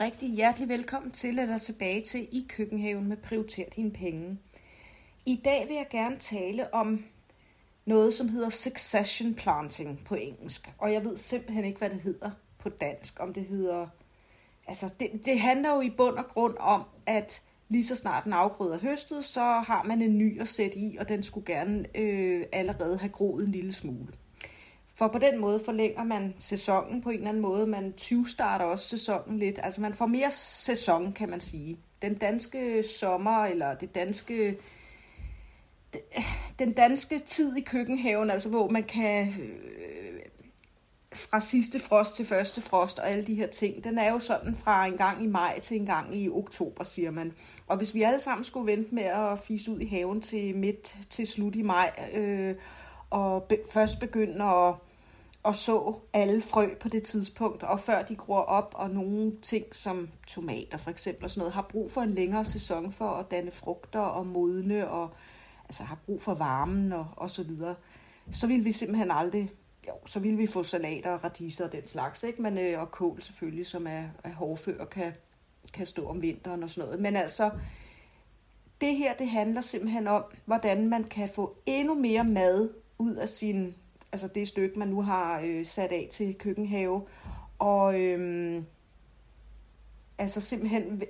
Rigtig hjertelig velkommen til eller tilbage til i køkkenhaven med Prioriter dine penge. I dag vil jeg gerne tale om noget, som hedder succession planting på engelsk. Og jeg ved simpelthen ikke, hvad det hedder på dansk. Om det hedder... Altså, det, det handler jo i bund og grund om, at lige så snart en afgrøde er høstet, så har man en ny at sætte i, og den skulle gerne øh, allerede have groet en lille smule. For på den måde forlænger man sæsonen på en eller anden måde. Man 20 starter også sæsonen lidt. Altså man får mere sæson, kan man sige. Den danske sommer, eller det danske den danske tid i køkkenhaven, altså hvor man kan øh, fra sidste frost til første frost og alle de her ting, den er jo sådan fra en gang i maj til en gang i oktober, siger man. Og hvis vi alle sammen skulle vente med at fise ud i haven til midt til slut i maj, øh, og be, først begynde at og så alle frø på det tidspunkt, og før de gror op, og nogle ting som tomater for eksempel og sådan noget, har brug for en længere sæson for at danne frugter og modne, og altså har brug for varmen og, og så videre, så vil vi simpelthen aldrig, jo, så vil vi få salater og radiser og den slags, ikke? Men, øh, og kål selvfølgelig, som er, er hårdfør og kan, kan stå om vinteren og sådan noget. Men altså, det her, det handler simpelthen om, hvordan man kan få endnu mere mad ud af sin altså det stykke, man nu har øh, sat af til køkkenhave, og øh, altså simpelthen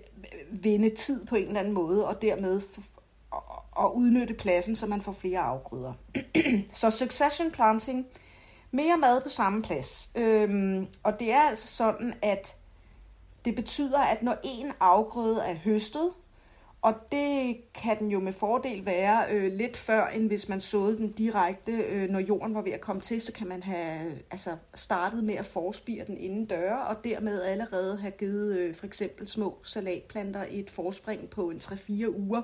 vinde tid på en eller anden måde, og dermed og udnytte pladsen, så man får flere afgrøder. så succession planting, mere mad på samme plads. Øhm, og det er altså sådan, at det betyder, at når en afgrøde er høstet, og det kan den jo med fordel være øh, lidt før, end hvis man såede den direkte, øh, når jorden var ved at komme til, så kan man have altså, startet med at forspire den inden døre, og dermed allerede have givet øh, for eksempel små salatplanter et forspring på en 3-4 uger,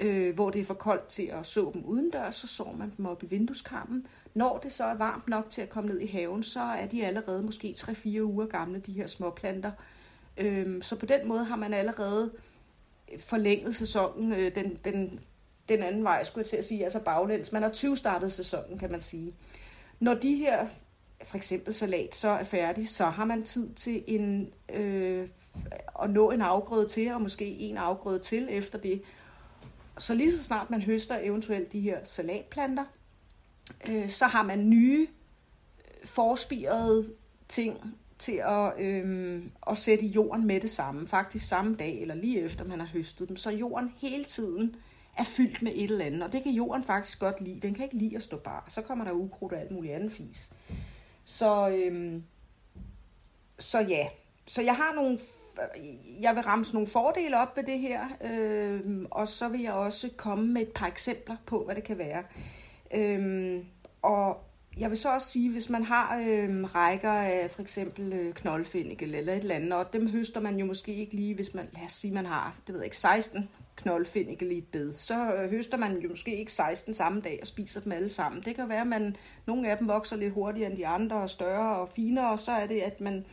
øh, hvor det er for koldt til at så dem udendørs, så sår man dem op i vindueskarmen. Når det så er varmt nok til at komme ned i haven, så er de allerede måske 3-4 uger gamle, de her små planter. Øh, så på den måde har man allerede forlænget sæsonen øh, den, den, den anden vej, skulle jeg til at sige, altså baglæns. Man har 20 startet sæsonen, kan man sige. Når de her, for eksempel salat, så er færdig, så har man tid til en, øh, at nå en afgrøde til, og måske en afgrøde til efter det. Så lige så snart man høster eventuelt de her salatplanter, øh, så har man nye øh, forspirede ting til at, øh, at sætte jorden med det samme, faktisk samme dag eller lige efter man har høstet dem, så jorden hele tiden er fyldt med et eller andet, og det kan jorden faktisk godt lide. Den kan ikke lide at stå bare. Så kommer der ukrudt og alt muligt andet fis. Så, øh, så ja, så jeg har nogle, jeg vil ramse nogle fordele op ved det her, øh, og så vil jeg også komme med et par eksempler på, hvad det kan være. Øh, og jeg vil så også sige, hvis man har øh, rækker af for eksempel øh, knoldfinnikel eller et eller andet, og dem høster man jo måske ikke lige, hvis man, lad os sige, man har, det ved jeg ikke, 16 knoldfinnikel i et bed, så øh, høster man jo måske ikke 16 samme dag og spiser dem alle sammen. Det kan være, at man, nogle af dem vokser lidt hurtigere end de andre, og større og finere, og så er det, at man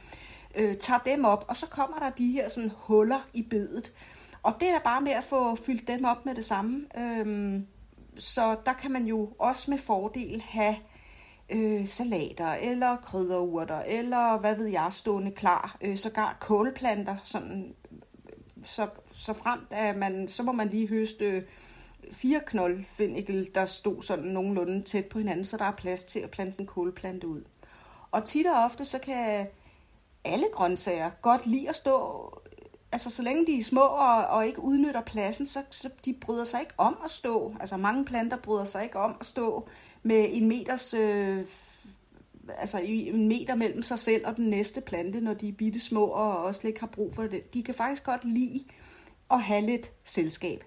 øh, tager dem op, og så kommer der de her sådan huller i bedet. Og det er da bare med at få fyldt dem op med det samme. Øhm, så der kan man jo også med fordel have øh, salater, eller krydderurter, eller hvad ved jeg, stående klar, øh, sågar kålplanter, sådan, så, så fremt at man, så må man lige høste øh, fire knoldfændikel, der stod sådan nogenlunde tæt på hinanden, så der er plads til at plante en kålplante ud. Og tit og ofte, så kan alle grøntsager godt lide at stå, altså så længe de er små og, og ikke udnytter pladsen, så, så de bryder sig ikke om at stå. Altså mange planter bryder sig ikke om at stå med en meters, øh, altså en meter mellem sig selv og den næste plante, når de er bitte små og også ikke har brug for det. De kan faktisk godt lide at have lidt selskab.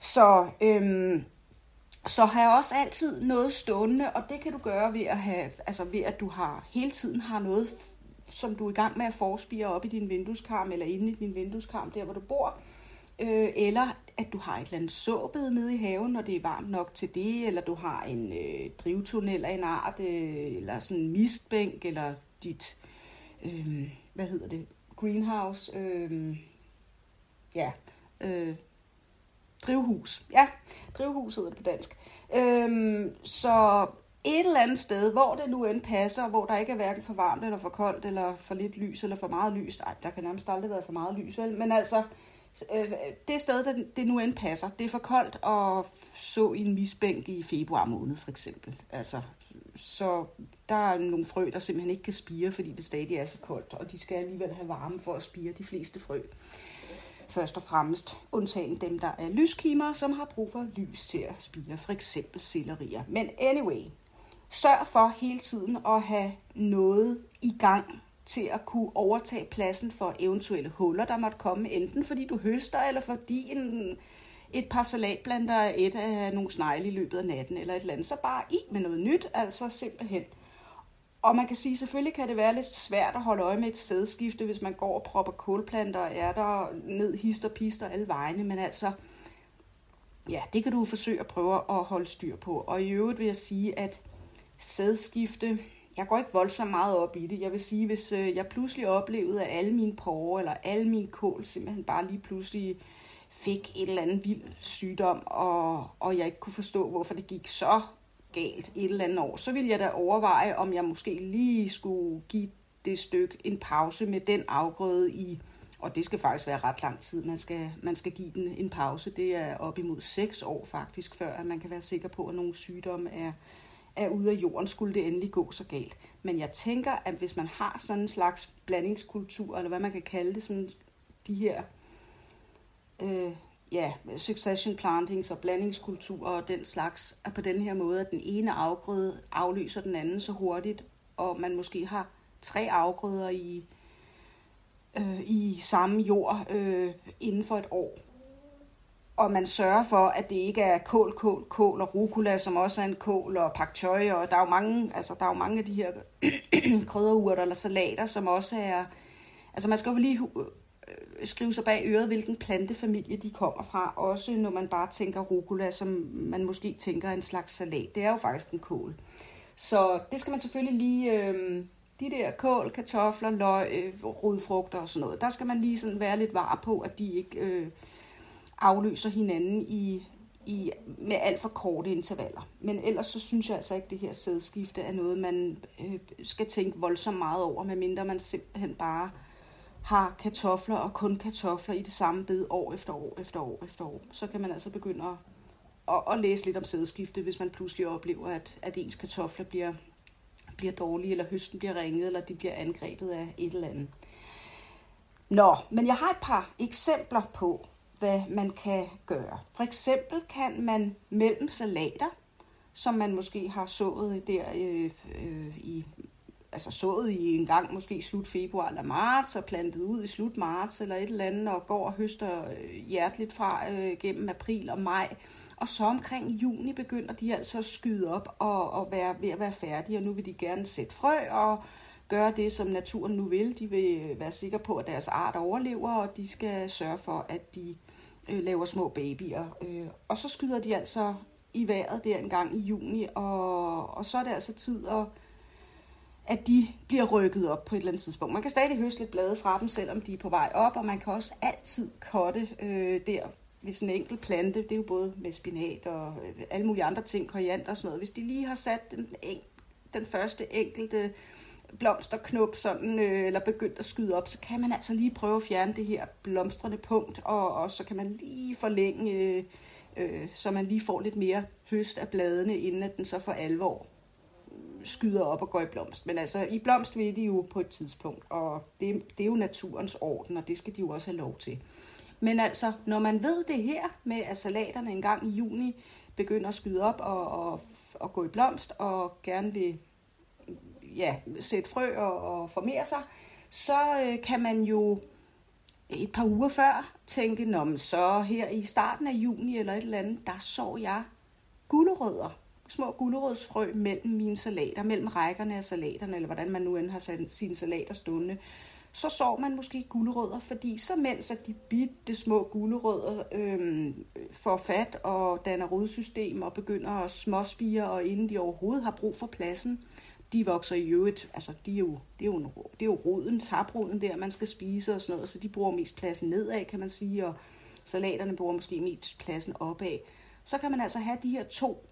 Så, øhm, så har jeg også altid noget stående, og det kan du gøre ved at have, altså ved at du har hele tiden har noget, som du er i gang med at forspire op i din vindueskarm, eller inde i din vindueskarm, der hvor du bor, øh, eller at du har et eller andet såbed nede i haven, når det er varmt nok til det, eller du har en øh, drivtunnel af en art, øh, eller sådan en mistbænk, eller dit, øh, hvad hedder det, greenhouse, øh, ja, øh, drivhus, ja, drivhus hedder det på dansk. Øh, så et eller andet sted, hvor det nu end passer, hvor der ikke er hverken for varmt eller for koldt, eller for lidt lys, eller for meget lys. Nej, der kan nærmest aldrig være for meget lys, vel? Men altså, øh, det sted, der det nu end passer, det er for koldt at så i en misbænk i februar måned, for eksempel. Altså, så der er nogle frø, der simpelthen ikke kan spire, fordi det stadig er så koldt, og de skal alligevel have varme for at spire de fleste frø. Først og fremmest undtagen dem, der er lyskimer, som har brug for lys til at spire, for eksempel sellerier. Men anyway, sørg for hele tiden at have noget i gang til at kunne overtage pladsen for eventuelle huller, der måtte komme, enten fordi du høster, eller fordi en, et par salatblander er et af nogle snegle i løbet af natten, eller et eller andet. Så bare i med noget nyt, altså simpelthen. Og man kan sige, selvfølgelig kan det være lidt svært at holde øje med et sædskifte, hvis man går og propper kålplanter og er der ned hister pister alle vegne, men altså, ja, det kan du forsøge at prøve at holde styr på. Og i øvrigt vil jeg sige, at sædskifte, jeg går ikke voldsomt meget op i det. Jeg vil sige, hvis øh, jeg pludselig oplevede, at alle mine porre eller alle mine kål simpelthen bare lige pludselig fik et eller andet vild sygdom, og, og jeg ikke kunne forstå, hvorfor det gik så galt et eller andet år, så ville jeg da overveje, om jeg måske lige skulle give det stykke en pause med den afgrøde i, og det skal faktisk være ret lang tid, man skal, man skal give den en pause. Det er op imod 6 år faktisk, før at man kan være sikker på, at nogle sygdomme er, er ude af jorden, skulle det endelig gå så galt. Men jeg tænker, at hvis man har sådan en slags blandingskultur, eller hvad man kan kalde det, sådan de her øh, ja, succession plantings og blandingskultur og den slags, er på den her måde, at den ene afgrøde afløser den anden så hurtigt, og man måske har tre afgrøder i, øh, i samme jord øh, inden for et år. Og man sørger for, at det ikke er kål, kål, kål og rucola, som også er en kål, og pak choi, og der er jo mange, altså, der er jo mange af de her krydderurter eller salater, som også er... Altså man skal jo lige øh, skrive sig bag øret, hvilken plantefamilie de kommer fra. Også når man bare tænker rucola, som man måske tænker en slags salat. Det er jo faktisk en kål. Så det skal man selvfølgelig lige... Øh, de der kål, kartofler, løg, øh, rodfrugter og sådan noget, der skal man lige sådan være lidt var på, at de ikke øh, afløser hinanden i, i, med alt for korte intervaller. Men ellers så synes jeg altså ikke, at det her sædskifte er noget, man øh, skal tænke voldsomt meget over, medmindre man simpelthen bare har kartofler og kun kartofler i det samme bed år efter år efter år efter år, så kan man altså begynde at, at, at læse lidt om sædskifte, hvis man pludselig oplever, at, at ens kartofler bliver, bliver dårlige, eller høsten bliver ringet, eller de bliver angrebet af et eller andet. Nå, men jeg har et par eksempler på, hvad man kan gøre. For eksempel kan man mellem salater, som man måske har sået der øh, øh, i altså sået i en gang måske slut februar eller marts, og plantet ud i slut marts eller et eller andet, og går og høster øh, hjerteligt fra øh, gennem april og maj. Og så omkring juni begynder de altså at skyde op og, og være ved at være færdige, og nu vil de gerne sætte frø og gøre det, som naturen nu vil. De vil øh, være sikre på, at deres art overlever, og de skal sørge for, at de øh, laver små babyer. Øh, og så skyder de altså i vejret der en gang i juni, og, og så er det altså tid at at de bliver rykket op på et eller andet tidspunkt. Man kan stadig høste lidt blade fra dem, selvom de er på vej op, og man kan også altid kotte øh, der, hvis en enkelt plante, det er jo både med spinat og øh, alle mulige andre ting, koriander og sådan noget, hvis de lige har sat den, en, den første enkelte blomsterknop sådan, øh, eller begyndt at skyde op, så kan man altså lige prøve at fjerne det her blomstrende punkt, og, og så kan man lige forlænge, øh, øh, så man lige får lidt mere høst af bladene, inden at den så for alvor skyder op og går i blomst. Men altså, i blomst vil de jo på et tidspunkt, og det, det er jo naturens orden, og det skal de jo også have lov til. Men altså, når man ved det her med, at salaterne en gang i juni begynder at skyde op og, og, og gå i blomst, og gerne vil ja, sætte frø og, og formere sig, så øh, kan man jo et par uger før tænke, Nå, så her i starten af juni eller et eller andet, der så jeg gulerødder små gulerodsfrø mellem mine salater, mellem rækkerne af salaterne, eller hvordan man nu end har sat sine salater stående, så så man måske gulerødder, fordi så mens at de bitte små gulerødder øh, får fat og danner rodsystem og begynder at småspire, og inden de overhovedet har brug for pladsen, de vokser i øvrigt, altså de er jo, det er jo, det er jo roden, taproden der, man skal spise og sådan noget, så de bruger mest pladsen nedad, kan man sige, og salaterne bruger måske mest pladsen opad. Så kan man altså have de her to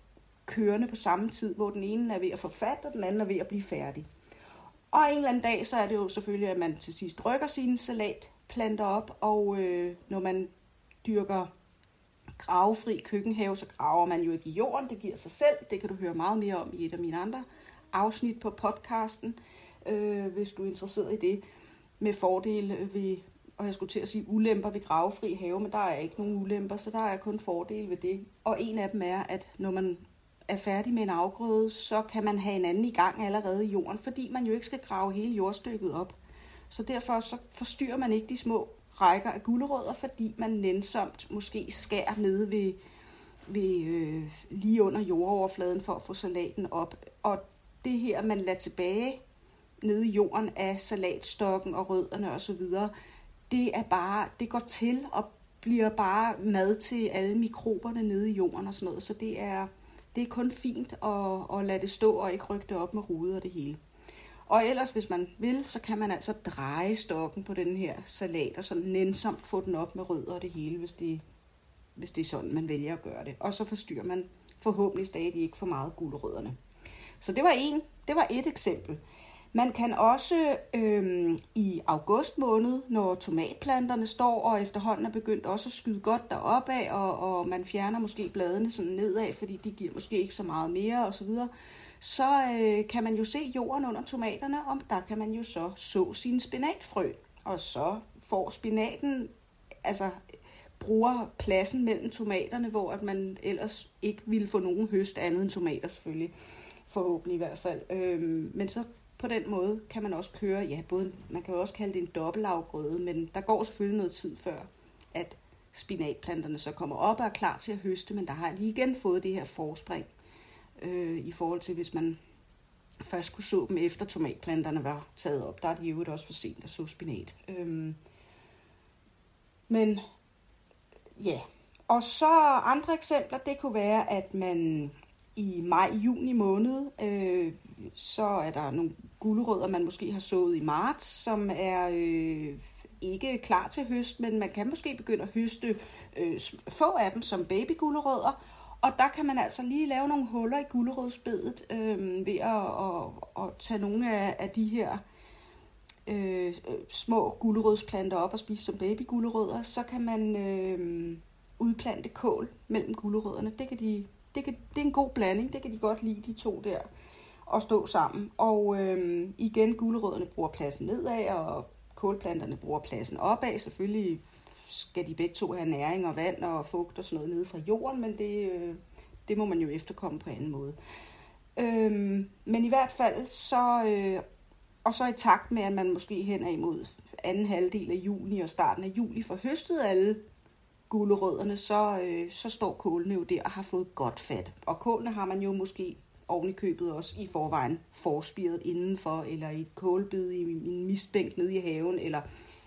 kørende på samme tid, hvor den ene er ved at få fat, og den anden er ved at blive færdig. Og en eller anden dag, så er det jo selvfølgelig, at man til sidst rykker sine salatplanter op, og øh, når man dyrker gravefri køkkenhave, så graver man jo ikke i jorden, det giver sig selv. Det kan du høre meget mere om i et af mine andre afsnit på podcasten, øh, hvis du er interesseret i det, med fordele ved, og jeg skulle til at sige ulemper ved gravefri have, men der er ikke nogen ulemper, så der er kun fordele ved det. Og en af dem er, at når man er færdig med en afgrøde, så kan man have en anden i gang allerede i jorden, fordi man jo ikke skal grave hele jordstykket op. Så derfor så forstyrrer man ikke de små rækker af gulerødder, fordi man nænsomt måske skærer ned ved, ved øh, lige under jordoverfladen for at få salaten op. Og det her, man lader tilbage nede i jorden af salatstokken og rødderne osv., det er bare, det går til og bliver bare mad til alle mikroberne nede i jorden og sådan noget. Så det er, det er kun fint at, at lade det stå og ikke rykke det op med ruder og det hele. Og ellers, hvis man vil, så kan man altså dreje stokken på den her salat, og så nænsomt få den op med rødder og det hele, hvis det, hvis det er sådan, man vælger at gøre det. Og så forstyrrer man forhåbentlig stadig ikke for meget gulerødderne. Så det var en, det var et eksempel. Man kan også øhm, i august måned, når tomatplanterne står og efterhånden er begyndt også at skyde godt derop af, og, og man fjerner måske bladene sådan nedad, fordi de giver måske ikke så meget mere osv., så, så øh, kan man jo se jorden under tomaterne, og der kan man jo så så sine spinatfrø. Og så får spinaten, altså bruger pladsen mellem tomaterne, hvor at man ellers ikke ville få nogen høst andet end tomater selvfølgelig. Forhåbentlig i hvert fald. Øhm, men så på den måde kan man også køre, ja, både, man kan jo også kalde det en dobbeltafgrøde, men der går selvfølgelig noget tid før, at spinatplanterne så kommer op og er klar til at høste, men der har lige igen fået det her forspring øh, i forhold til, hvis man først skulle så dem efter tomatplanterne var taget op. Der er de jo også for sent at så spinat. Øhm, men ja, og så andre eksempler, det kunne være, at man i maj-juni måned, øh, så er der nogle gulerødder, man måske har sået i marts, som er øh, ikke klar til høst, men man kan måske begynde at høste øh, få af dem som babygulerødder, og der kan man altså lige lave nogle huller i gulerødsbedet øh, ved at, at, at tage nogle af, af de her øh, små gulerødsplanter op og spise som babygulerødder. Så kan man øh, udplante kål mellem gulerødderne. Det, kan de, det, kan, det er en god blanding, det kan de godt lide, de to der, at stå sammen. Og øh, igen, gulerødderne bruger pladsen nedad, og kålplanterne bruger pladsen opad. Selvfølgelig skal de begge to have næring og vand og fugt og sådan noget nede fra jorden, men det, øh, det må man jo efterkomme på anden måde. Øhm, men i hvert fald så, øh, og så i takt med, at man måske hen imod anden halvdel af juni og starten af juli får høstet alle gulerødderne, så, øh, så står kålene jo der og har fået godt fat. Og kålene har man jo måske oven i købet også i forvejen forspiret indenfor, eller i et kålbed i en misbænk nede i haven, eller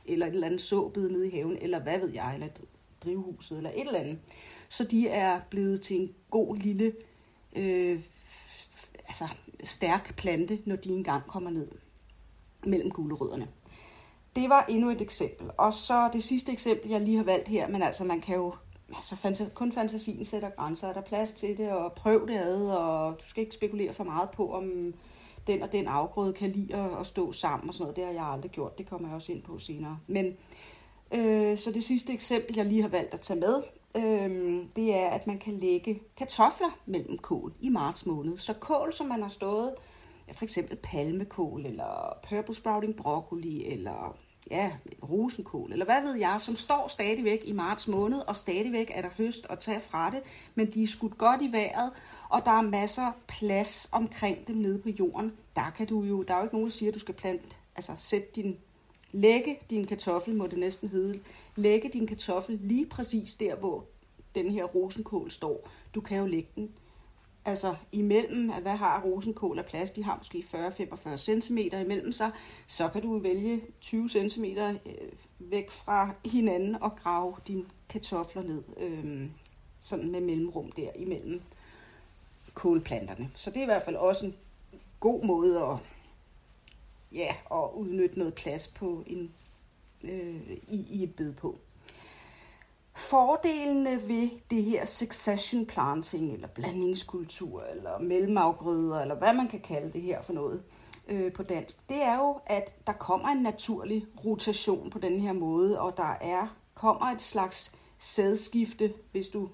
eller et eller andet såbed nede i haven, eller hvad ved jeg, eller drivhuset, eller et eller andet. Så de er blevet til en god lille, øh, altså stærk plante, når de engang kommer ned mellem gulerødderne. Det var endnu et eksempel. Og så det sidste eksempel, jeg lige har valgt her, men altså man kan jo, altså fantasi, kun fantasien sætter grænser. Er der plads til det, og prøv det ad, og du skal ikke spekulere for meget på, om den og den afgrøde kan lide at, at stå sammen og sådan noget. Det har jeg aldrig gjort, det kommer jeg også ind på senere. Men øh, så det sidste eksempel, jeg lige har valgt at tage med, øh, det er, at man kan lægge kartofler mellem kål i marts måned. Så kål, som man har stået, for eksempel palmekål, eller purple sprouting broccoli, eller ja, rosenkål, eller hvad ved jeg, som står stadigvæk i marts måned, og stadigvæk er der høst at tage fra det, men de er skudt godt i vejret, og der er masser plads omkring dem nede på jorden. Der kan du jo, der er jo ikke nogen, der siger, at du skal plante, altså sæt din, lægge din kartoffel, må det næsten hedde, lægge din kartoffel lige præcis der, hvor den her rosenkål står. Du kan jo lægge den altså imellem, hvad har rosenkål af plads, de har måske 40-45 cm imellem sig, så kan du vælge 20 cm øh, væk fra hinanden og grave dine kartofler ned, øh, sådan med mellemrum der imellem kålplanterne. Så det er i hvert fald også en god måde at, ja, at udnytte noget plads på en, øh, i, i et bed på. Fordelene ved det her succession planting, eller blandingskultur, eller mellemafgrøder, eller hvad man kan kalde det her for noget øh, på dansk, det er jo, at der kommer en naturlig rotation på den her måde, og der er kommer et slags sædskifte, hvis du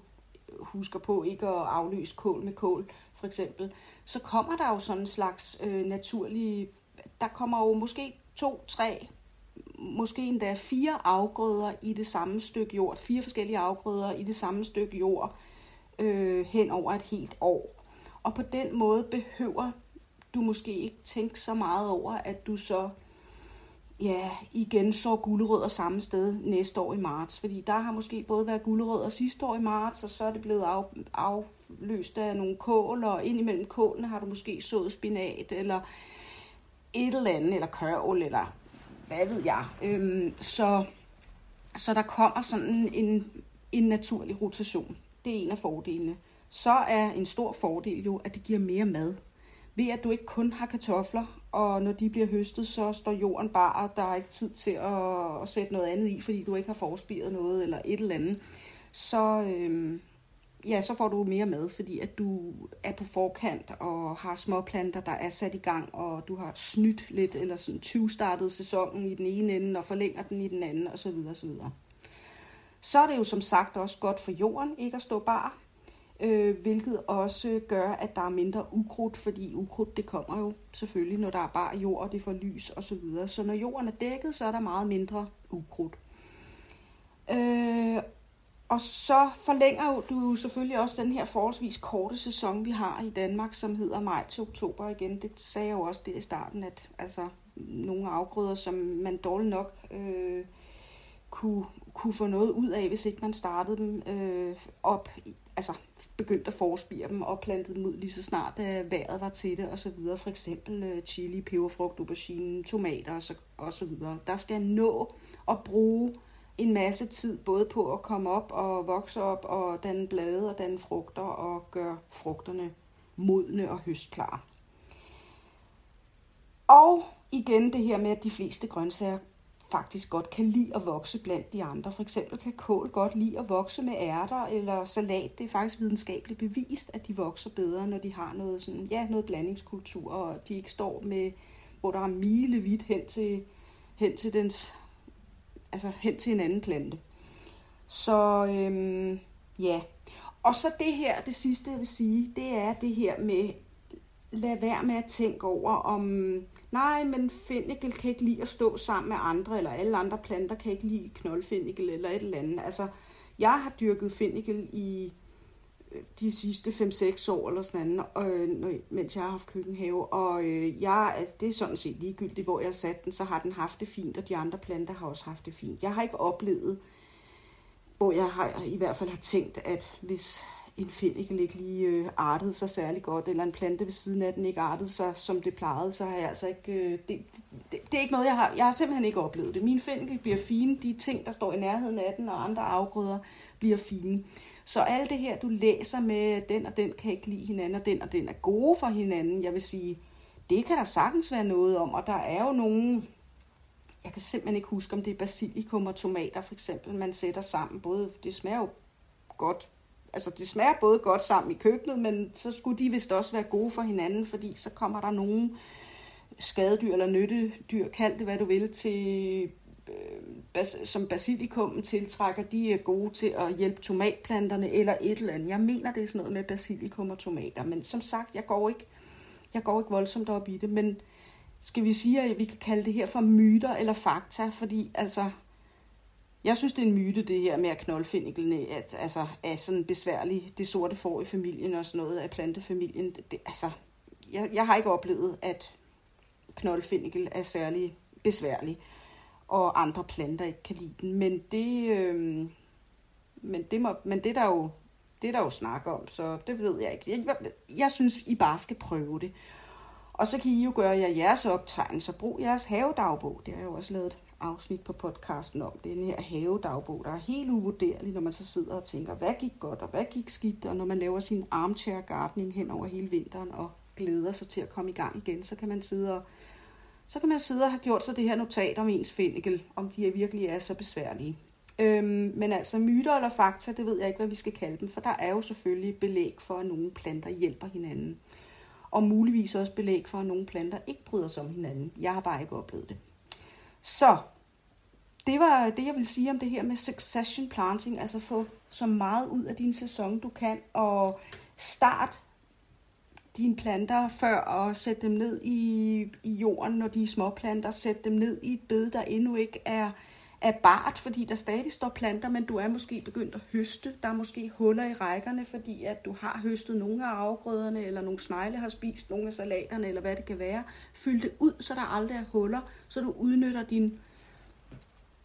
husker på ikke at aflyse kål med kål, for eksempel, så kommer der jo sådan en slags øh, naturlig, der kommer jo måske to, tre, måske endda fire afgrøder i det samme stykke jord, fire forskellige afgrøder i det samme stykke jord øh, hen over et helt år. Og på den måde behøver du måske ikke tænke så meget over, at du så ja, igen så gulerødder samme sted næste år i marts. Fordi der har måske både været gulerødder sidste år i marts, og så er det blevet af, afløst af nogle kål, og ind imellem kålene har du måske sået spinat, eller et eller andet, eller kørvel, eller hvad ved jeg. Øhm, så, så der kommer sådan en, en naturlig rotation. Det er en af fordelene. Så er en stor fordel jo, at det giver mere mad. Ved at du ikke kun har kartofler, og når de bliver høstet, så står jorden bare, og der er ikke tid til at, at sætte noget andet i, fordi du ikke har forspiret noget eller et eller andet. Så, øhm, ja, så får du mere mad, fordi at du er på forkant og har småplanter, der er sat i gang, og du har snydt lidt, eller sådan 20 startet sæsonen i den ene ende, og forlænger den i den anden, osv. osv. Så er det jo som sagt også godt for jorden ikke at stå bar, øh, hvilket også gør, at der er mindre ukrudt, fordi ukrudt det kommer jo selvfølgelig, når der er bare jord, og det får lys osv. Så, videre. så når jorden er dækket, så er der meget mindre ukrudt. Øh, og så forlænger du selvfølgelig også den her forholdsvis korte sæson, vi har i Danmark, som hedder maj til oktober igen. Det sagde jeg jo også det i starten, at altså, nogle afgrøder, som man dårligt nok øh, kunne, kunne få noget ud af, hvis ikke man startede dem øh, op, altså begyndte at forspire dem og plantede dem ud lige så snart øh, vejret var til det osv. For eksempel øh, chili, peberfrugt, aubergine, tomater osv. Og så videre. Der skal nå at bruge en masse tid både på at komme op og vokse op og danne blade og danne frugter og gøre frugterne modne og høstklare. Og igen det her med, at de fleste grøntsager faktisk godt kan lide at vokse blandt de andre. For eksempel kan kål godt lide at vokse med ærter eller salat. Det er faktisk videnskabeligt bevist, at de vokser bedre, når de har noget, sådan, ja, noget blandingskultur, og de ikke står med, hvor der er milevidt hen til, hen til dens altså hen til en anden plante. Så øhm, ja. Og så det her, det sidste jeg vil sige, det er det her med, lad være med at tænke over om, nej, men fennikel kan ikke lide at stå sammen med andre, eller alle andre planter kan ikke lide knoldfennikel eller et eller andet. Altså, jeg har dyrket fennikel i de sidste 5-6 år eller sådan noget, øh, mens jeg har haft køkkenhave. Og øh, jeg, det er sådan set ligegyldigt, hvor jeg har sat den, så har den haft det fint, og de andre planter har også haft det fint. Jeg har ikke oplevet, hvor jeg har, i hvert fald har tænkt, at hvis en fennikel ikke lige øh, artede sig særlig godt, eller en plante ved siden af den ikke artede sig, som det plejede, så har jeg altså ikke... Øh, det, det, det er ikke noget, jeg har... Jeg har simpelthen ikke oplevet det. Min fennikel bliver fine, de ting, der står i nærheden af den, og andre afgrøder bliver fine. Så alt det her, du læser med, den og den kan ikke lide hinanden, og den og den er gode for hinanden, jeg vil sige, det kan der sagtens være noget om, og der er jo nogen, jeg kan simpelthen ikke huske, om det er basilikum og tomater for eksempel, man sætter sammen. Både, det smager jo godt, altså det smager både godt sammen i køkkenet, men så skulle de vist også være gode for hinanden, fordi så kommer der nogen skadedyr eller nyttedyr, kald det hvad du vil, til Øh, bas, som basilikum tiltrækker, de er gode til at hjælpe tomatplanterne eller et eller andet. Jeg mener, det er sådan noget med basilikum og tomater, men som sagt, jeg går ikke, jeg går ikke voldsomt op i det, men skal vi sige, at vi kan kalde det her for myter eller fakta, fordi altså, jeg synes, det er en myte, det her med at knoldfinniklene at, altså, er sådan besværligt, det sorte får i familien og sådan noget af plantefamilien. Det, det, altså, jeg, jeg har ikke oplevet, at knoldfinnikel er særlig besværlig og andre planter ikke kan lide den. Men det, øh, men det, må, men det er der jo det er der jo snak om, så det ved jeg ikke. Jeg, jeg synes, I bare skal prøve det. Og så kan I jo gøre jer jeres optegnelser. Brug jeres havedagbog. Det har jeg jo også lavet et afsnit på podcasten om. Det er den her havedagbog, der er helt uvurderlig, når man så sidder og tænker, hvad gik godt og hvad gik skidt, og når man laver sin armchair gardening hen over hele vinteren og glæder sig til at komme i gang igen, så kan man sidde og så kan man sidde og have gjort sig det her notat om ens fennikel, om de virkelig er så besværlige. Øhm, men altså myter eller fakta, det ved jeg ikke, hvad vi skal kalde dem, for der er jo selvfølgelig belæg for, at nogle planter hjælper hinanden. Og muligvis også belæg for, at nogle planter ikke bryder sig om hinanden. Jeg har bare ikke oplevet det. Så det var det, jeg vil sige om det her med succession planting, altså få så meget ud af din sæson, du kan, og start dine planter før og sætte dem ned i, i jorden, når de er små planter, sæt dem ned i et bed, der endnu ikke er, er bart, fordi der stadig står planter, men du er måske begyndt at høste. Der er måske huller i rækkerne, fordi at du har høstet nogle af afgrøderne, eller nogle snegle har spist nogle af salaterne, eller hvad det kan være. Fyld det ud, så der aldrig er huller, så du udnytter din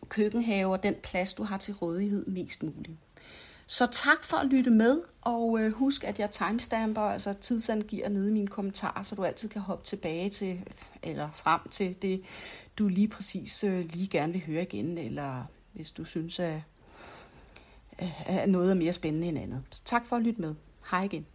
køkkenhave og den plads, du har til rådighed mest muligt. Så tak for at lytte med, og øh, husk, at jeg timestamper, altså tidsangiver nede i mine kommentarer, så du altid kan hoppe tilbage til, eller frem til det, du lige præcis øh, lige gerne vil høre igen, eller hvis du synes, at, at noget er mere spændende end andet. Så tak for at lytte med. Hej igen.